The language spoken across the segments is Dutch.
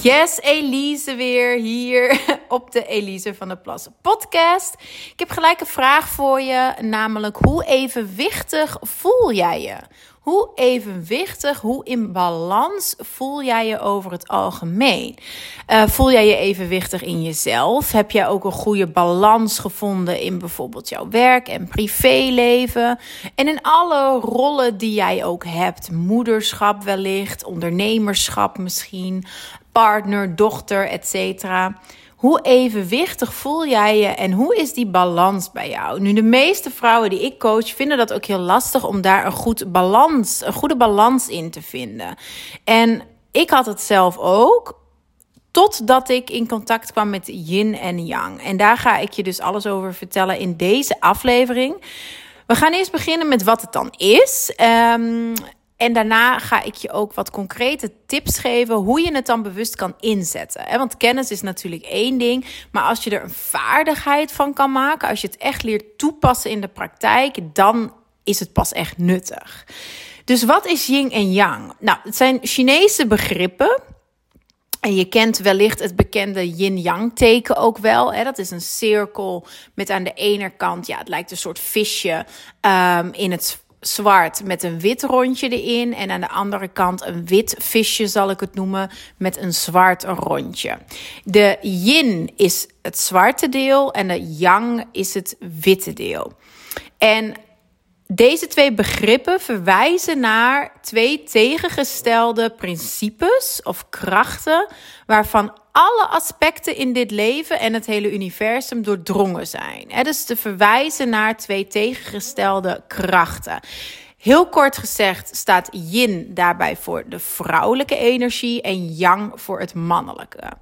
Yes, Elise weer hier op de Elise van der Plas podcast. Ik heb gelijk een vraag voor je, namelijk hoe evenwichtig voel jij je? Hoe evenwichtig, hoe in balans voel jij je over het algemeen? Uh, voel jij je evenwichtig in jezelf? Heb jij ook een goede balans gevonden in bijvoorbeeld jouw werk en privéleven? En in alle rollen die jij ook hebt: moederschap wellicht, ondernemerschap misschien, partner, dochter, etc. Hoe evenwichtig voel jij je en hoe is die balans bij jou? Nu, de meeste vrouwen die ik coach vinden dat ook heel lastig om daar een, goed balans, een goede balans in te vinden. En ik had het zelf ook. Totdat ik in contact kwam met yin en yang. En daar ga ik je dus alles over vertellen in deze aflevering. We gaan eerst beginnen met wat het dan is. Um, en daarna ga ik je ook wat concrete tips geven hoe je het dan bewust kan inzetten. Want kennis is natuurlijk één ding, maar als je er een vaardigheid van kan maken, als je het echt leert toepassen in de praktijk, dan is het pas echt nuttig. Dus wat is yin en yang? Nou, het zijn Chinese begrippen. En je kent wellicht het bekende yin-yang teken ook wel. Hè? Dat is een cirkel met aan de ene kant, ja, het lijkt een soort visje um, in het zwart met een wit rondje erin. En aan de andere kant een wit visje, zal ik het noemen, met een zwart rondje. De yin is het zwarte deel en de yang is het witte deel. En deze twee begrippen verwijzen naar twee tegengestelde principes of krachten waarvan alle aspecten in dit leven en het hele universum doordrongen zijn. He, dus te verwijzen naar twee tegengestelde krachten. Heel kort gezegd staat yin daarbij voor de vrouwelijke energie en yang voor het mannelijke.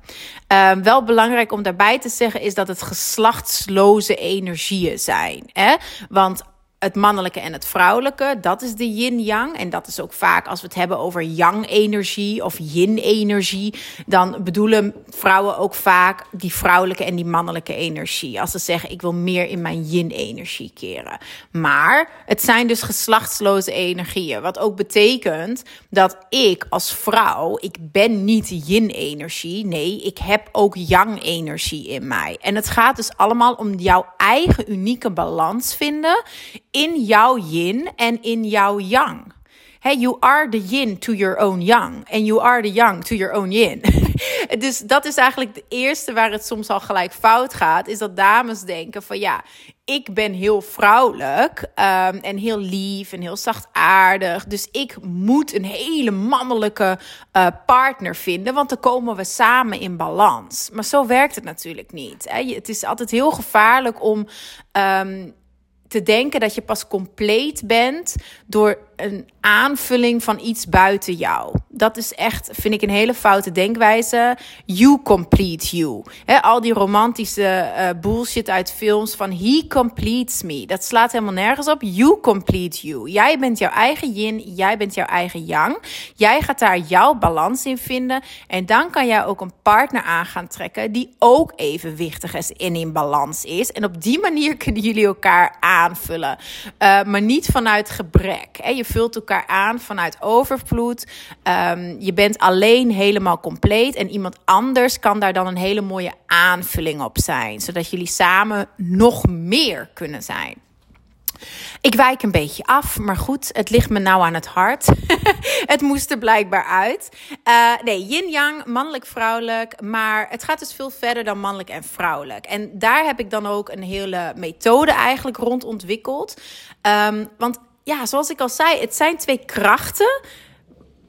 Uh, wel belangrijk om daarbij te zeggen is dat het geslachtsloze energieën zijn. Hè? Want het mannelijke en het vrouwelijke, dat is de yin-yang. En dat is ook vaak als we het hebben over yang-energie of yin-energie, dan bedoelen vrouwen ook vaak die vrouwelijke en die mannelijke energie. Als ze zeggen, ik wil meer in mijn yin-energie keren. Maar het zijn dus geslachtsloze energieën, wat ook betekent dat ik als vrouw, ik ben niet yin-energie, nee, ik heb ook yang-energie in mij. En het gaat dus allemaal om jouw eigen unieke balans vinden in jouw yin en in jouw yang. Hey, you are the yin to your own yang. And you are the yang to your own yin. dus dat is eigenlijk de eerste waar het soms al gelijk fout gaat. Is dat dames denken van ja, ik ben heel vrouwelijk. Um, en heel lief en heel zachtaardig. Dus ik moet een hele mannelijke uh, partner vinden. Want dan komen we samen in balans. Maar zo werkt het natuurlijk niet. Hè? Het is altijd heel gevaarlijk om. Um, te denken dat je pas compleet bent door een aanvulling van iets buiten jou. Dat is echt, vind ik, een hele foute denkwijze. You complete you. al die romantische uh, bullshit uit films van he completes me. Dat slaat helemaal nergens op. You complete you. Jij bent jouw eigen yin, jij bent jouw eigen yang. Jij gaat daar jouw balans in vinden. En dan kan jij ook een partner aan gaan trekken die ook evenwichtig is en in balans is. En op die manier kunnen jullie elkaar aanvullen. Uh, maar niet vanuit gebrek. Hè? Je vult elkaar aan vanuit overvloed. Um, je bent alleen helemaal compleet. En iemand anders kan daar dan een hele mooie aanvulling op zijn. Zodat jullie samen nog meer kunnen zijn. Ik wijk een beetje af, maar goed, het ligt me nou aan het hart. het moest er blijkbaar uit. Uh, nee, yin-yang, mannelijk-vrouwelijk. Maar het gaat dus veel verder dan mannelijk en vrouwelijk. En daar heb ik dan ook een hele methode eigenlijk rond ontwikkeld. Um, want ja, zoals ik al zei, het zijn twee krachten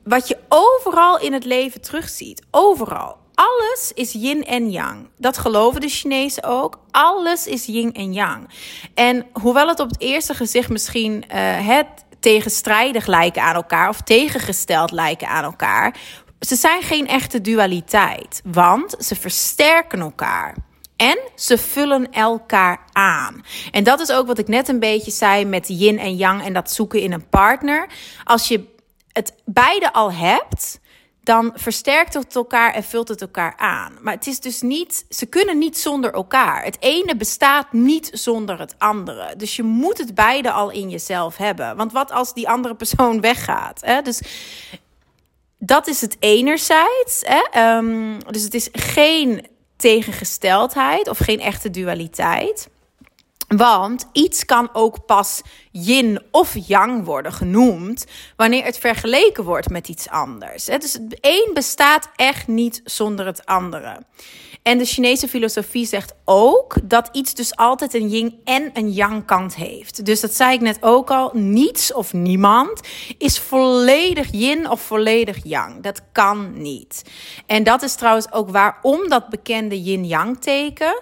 wat je overal in het leven terugziet. Overal. Alles is yin en yang. Dat geloven de Chinezen ook. Alles is yin en yang. En hoewel het op het eerste gezicht misschien het tegenstrijdig lijken aan elkaar of tegengesteld lijken aan elkaar, ze zijn geen echte dualiteit, want ze versterken elkaar. En ze vullen elkaar aan. En dat is ook wat ik net een beetje zei met yin en yang en dat zoeken in een partner. Als je het beide al hebt, dan versterkt het elkaar en vult het elkaar aan. Maar het is dus niet, ze kunnen niet zonder elkaar. Het ene bestaat niet zonder het andere. Dus je moet het beide al in jezelf hebben. Want wat als die andere persoon weggaat? Hè? Dus dat is het enerzijds. Hè? Um, dus het is geen tegengesteldheid of geen echte dualiteit. Want iets kan ook pas yin of yang worden genoemd wanneer het vergeleken wordt met iets anders. Dus het een bestaat echt niet zonder het andere. En de Chinese filosofie zegt ook dat iets dus altijd een yin en een yang kant heeft. Dus dat zei ik net ook al, niets of niemand is volledig yin of volledig yang. Dat kan niet. En dat is trouwens ook waarom dat bekende yin-yang teken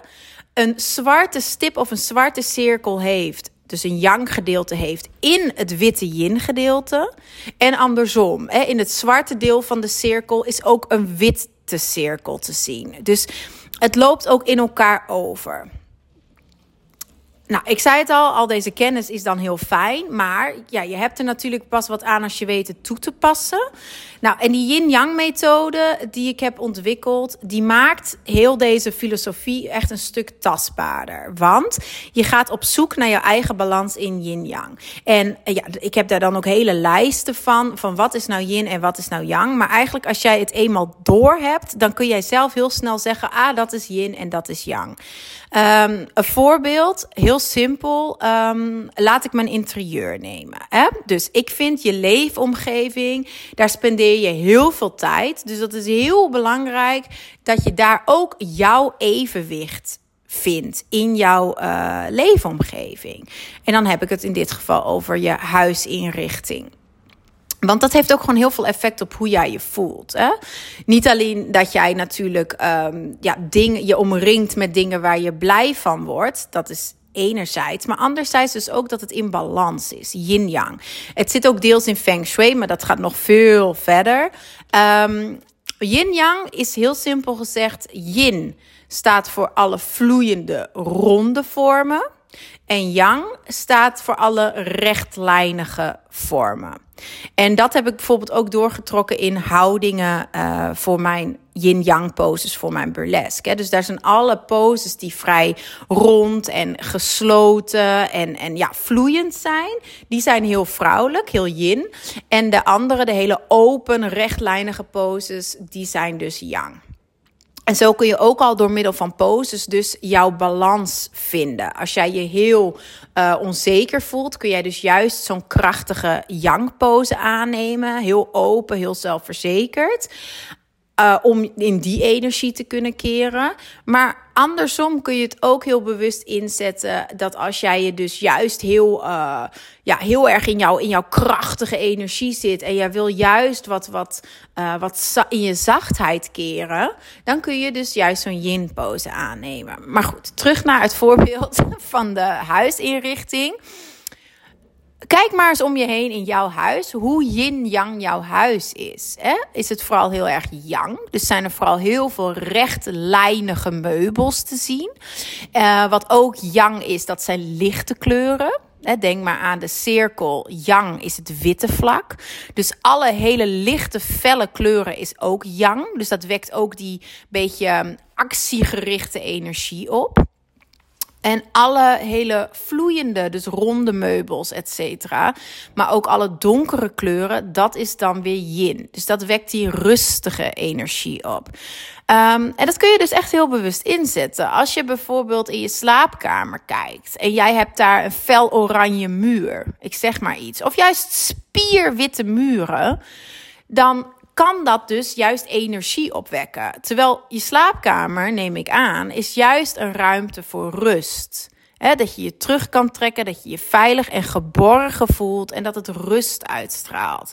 een zwarte stip of een zwarte cirkel heeft, dus een yang gedeelte heeft in het witte yin gedeelte. En andersom, hè, in het zwarte deel van de cirkel is ook een witte cirkel te zien. Dus het loopt ook in elkaar over. Nou, ik zei het al, al deze kennis is dan heel fijn. Maar ja, je hebt er natuurlijk pas wat aan als je weet het toe te passen. Nou, en die yin-yang methode die ik heb ontwikkeld, die maakt heel deze filosofie echt een stuk tastbaarder. Want je gaat op zoek naar je eigen balans in yin-yang. En ja, ik heb daar dan ook hele lijsten van, van wat is nou yin en wat is nou yang. Maar eigenlijk als jij het eenmaal door hebt, dan kun jij zelf heel snel zeggen, ah, dat is yin en dat is yang. Um, een voorbeeld, heel simpel. Um, laat ik mijn interieur nemen. Hè? Dus ik vind je leefomgeving, daar spendeer je heel veel tijd. Dus dat is heel belangrijk dat je daar ook jouw evenwicht vindt in jouw uh, leefomgeving. En dan heb ik het in dit geval over je huisinrichting. Want dat heeft ook gewoon heel veel effect op hoe jij je voelt. Hè? Niet alleen dat jij natuurlijk um, ja, dingen, je omringt met dingen waar je blij van wordt. Dat is enerzijds. Maar anderzijds dus ook dat het in balans is. Yin-yang. Het zit ook deels in Feng Shui, maar dat gaat nog veel verder. Um, Yin-yang is heel simpel gezegd. Yin staat voor alle vloeiende ronde vormen. En yang staat voor alle rechtlijnige vormen. En dat heb ik bijvoorbeeld ook doorgetrokken in houdingen uh, voor mijn yin-yang poses voor mijn burlesque. Dus daar zijn alle poses die vrij rond en gesloten en, en ja, vloeiend zijn. Die zijn heel vrouwelijk, heel yin. En de andere, de hele open, rechtlijnige poses, die zijn dus yang. En zo kun je ook al door middel van poses dus jouw balans vinden. Als jij je heel uh, onzeker voelt, kun jij dus juist zo'n krachtige yang pose aannemen. Heel open, heel zelfverzekerd. Uh, om in die energie te kunnen keren. Maar andersom kun je het ook heel bewust inzetten. Dat als jij je dus juist heel, uh, ja, heel erg in, jou, in jouw krachtige energie zit. En jij wil juist wat, wat, uh, wat in je zachtheid keren. Dan kun je dus juist zo'n yin pose aannemen. Maar goed, terug naar het voorbeeld van de huisinrichting. Kijk maar eens om je heen in jouw huis hoe yin-yang jouw huis is. Hè? Is het vooral heel erg yang? Dus zijn er vooral heel veel rechtlijnige meubels te zien. Uh, wat ook yang is, dat zijn lichte kleuren. Denk maar aan de cirkel. Yang is het witte vlak. Dus alle hele lichte, felle kleuren is ook yang. Dus dat wekt ook die beetje ehm, actiegerichte energie op. En alle hele vloeiende, dus ronde meubels, et cetera. Maar ook alle donkere kleuren, dat is dan weer yin. Dus dat wekt die rustige energie op. Um, en dat kun je dus echt heel bewust inzetten. Als je bijvoorbeeld in je slaapkamer kijkt en jij hebt daar een fel oranje muur, ik zeg maar iets, of juist spierwitte muren, dan kan dat dus juist energie opwekken. Terwijl je slaapkamer, neem ik aan, is juist een ruimte voor rust. dat je je terug kan trekken, dat je je veilig en geborgen voelt en dat het rust uitstraalt.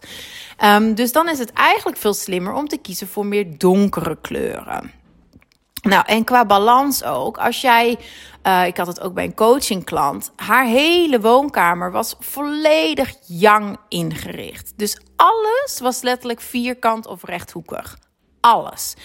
Um, dus dan is het eigenlijk veel slimmer om te kiezen voor meer donkere kleuren. Nou, en qua balans ook. Als jij, uh, ik had het ook bij een coachingklant, haar hele woonkamer was volledig yang ingericht. Dus alles was letterlijk vierkant of rechthoekig. Alles.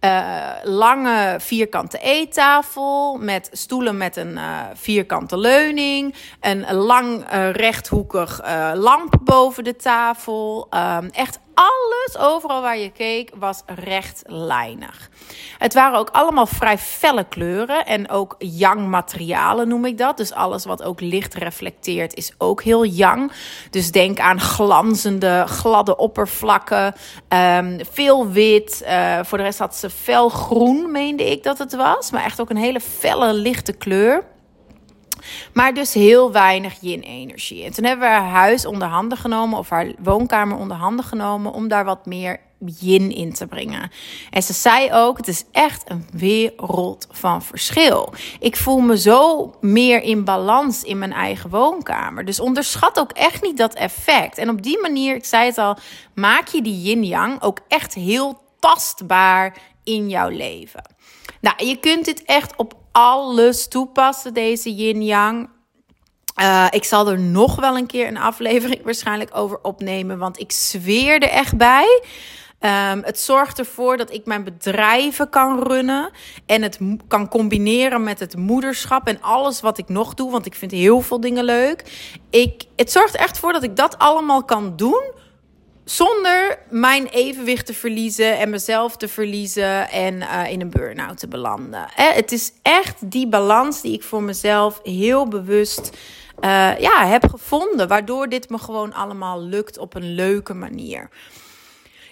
Uh, lange vierkante eettafel met stoelen met een uh, vierkante leuning. Een lang rechthoekig lamp boven de tafel. Um, echt alles, overal waar je keek, was rechtlijnig. Het waren ook allemaal vrij felle kleuren en ook yang materialen noem ik dat. Dus alles wat ook licht reflecteert is ook heel yang. Dus denk aan glanzende, gladde oppervlakken, um, veel wit. Uh, voor de rest had ze fel groen, meende ik dat het was. Maar echt ook een hele felle, lichte kleur. Maar dus heel weinig yin-energie. En toen hebben we haar huis onder handen genomen, of haar woonkamer onder handen genomen, om daar wat meer yin in te brengen. En ze zei ook: het is echt een wereld van verschil. Ik voel me zo meer in balans in mijn eigen woonkamer. Dus onderschat ook echt niet dat effect. En op die manier, ik zei het al, maak je die yin-yang ook echt heel tastbaar in jouw leven. Nou, je kunt dit echt op alles toepassen, deze yin-yang. Uh, ik zal er nog wel een keer een aflevering waarschijnlijk over opnemen, want ik zweer er echt bij. Um, het zorgt ervoor dat ik mijn bedrijven kan runnen en het kan combineren met het moederschap en alles wat ik nog doe, want ik vind heel veel dingen leuk. Ik, het zorgt echt voor dat ik dat allemaal kan doen zonder mijn evenwicht te verliezen en mezelf te verliezen en uh, in een burn-out te belanden. Eh, het is echt die balans die ik voor mezelf heel bewust uh, ja, heb gevonden, waardoor dit me gewoon allemaal lukt op een leuke manier.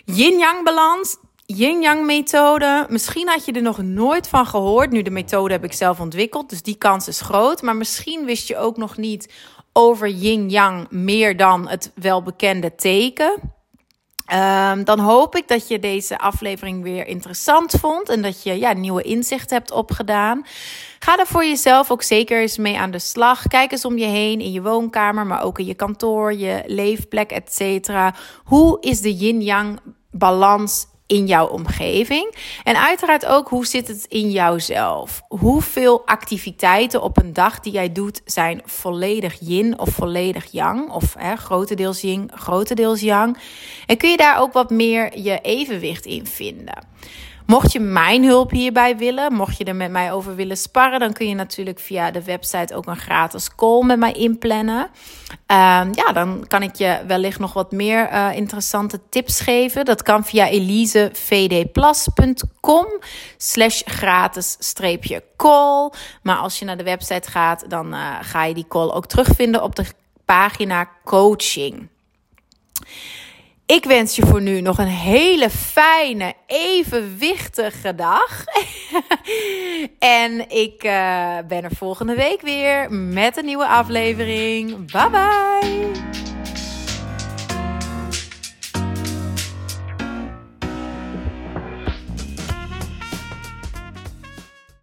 Yin-yang balans, yin-yang methode. Misschien had je er nog nooit van gehoord. Nu, de methode heb ik zelf ontwikkeld, dus die kans is groot. Maar misschien wist je ook nog niet over yin-yang meer dan het welbekende teken. Um, dan hoop ik dat je deze aflevering weer interessant vond en dat je ja, nieuwe inzichten hebt opgedaan. Ga er voor jezelf ook zeker eens mee aan de slag. Kijk eens om je heen in je woonkamer, maar ook in je kantoor, je leefplek, etc. Hoe is de yin-yang balans in jouw omgeving. En uiteraard ook hoe zit het in jouzelf? Hoeveel activiteiten op een dag die jij doet zijn volledig yin of volledig yang? Of hè, grotendeels yin, grotendeels yang? En kun je daar ook wat meer je evenwicht in vinden? Mocht je mijn hulp hierbij willen, mocht je er met mij over willen sparren, dan kun je natuurlijk via de website ook een gratis call met mij inplannen. Um, ja, dan kan ik je wellicht nog wat meer uh, interessante tips geven. Dat kan via elisevdplas.com slash gratis streepje call. Maar als je naar de website gaat, dan uh, ga je die call ook terugvinden op de pagina coaching. Ik wens je voor nu nog een hele fijne, evenwichtige dag. en ik uh, ben er volgende week weer met een nieuwe aflevering. Bye bye!